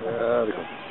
Ja, det kommer.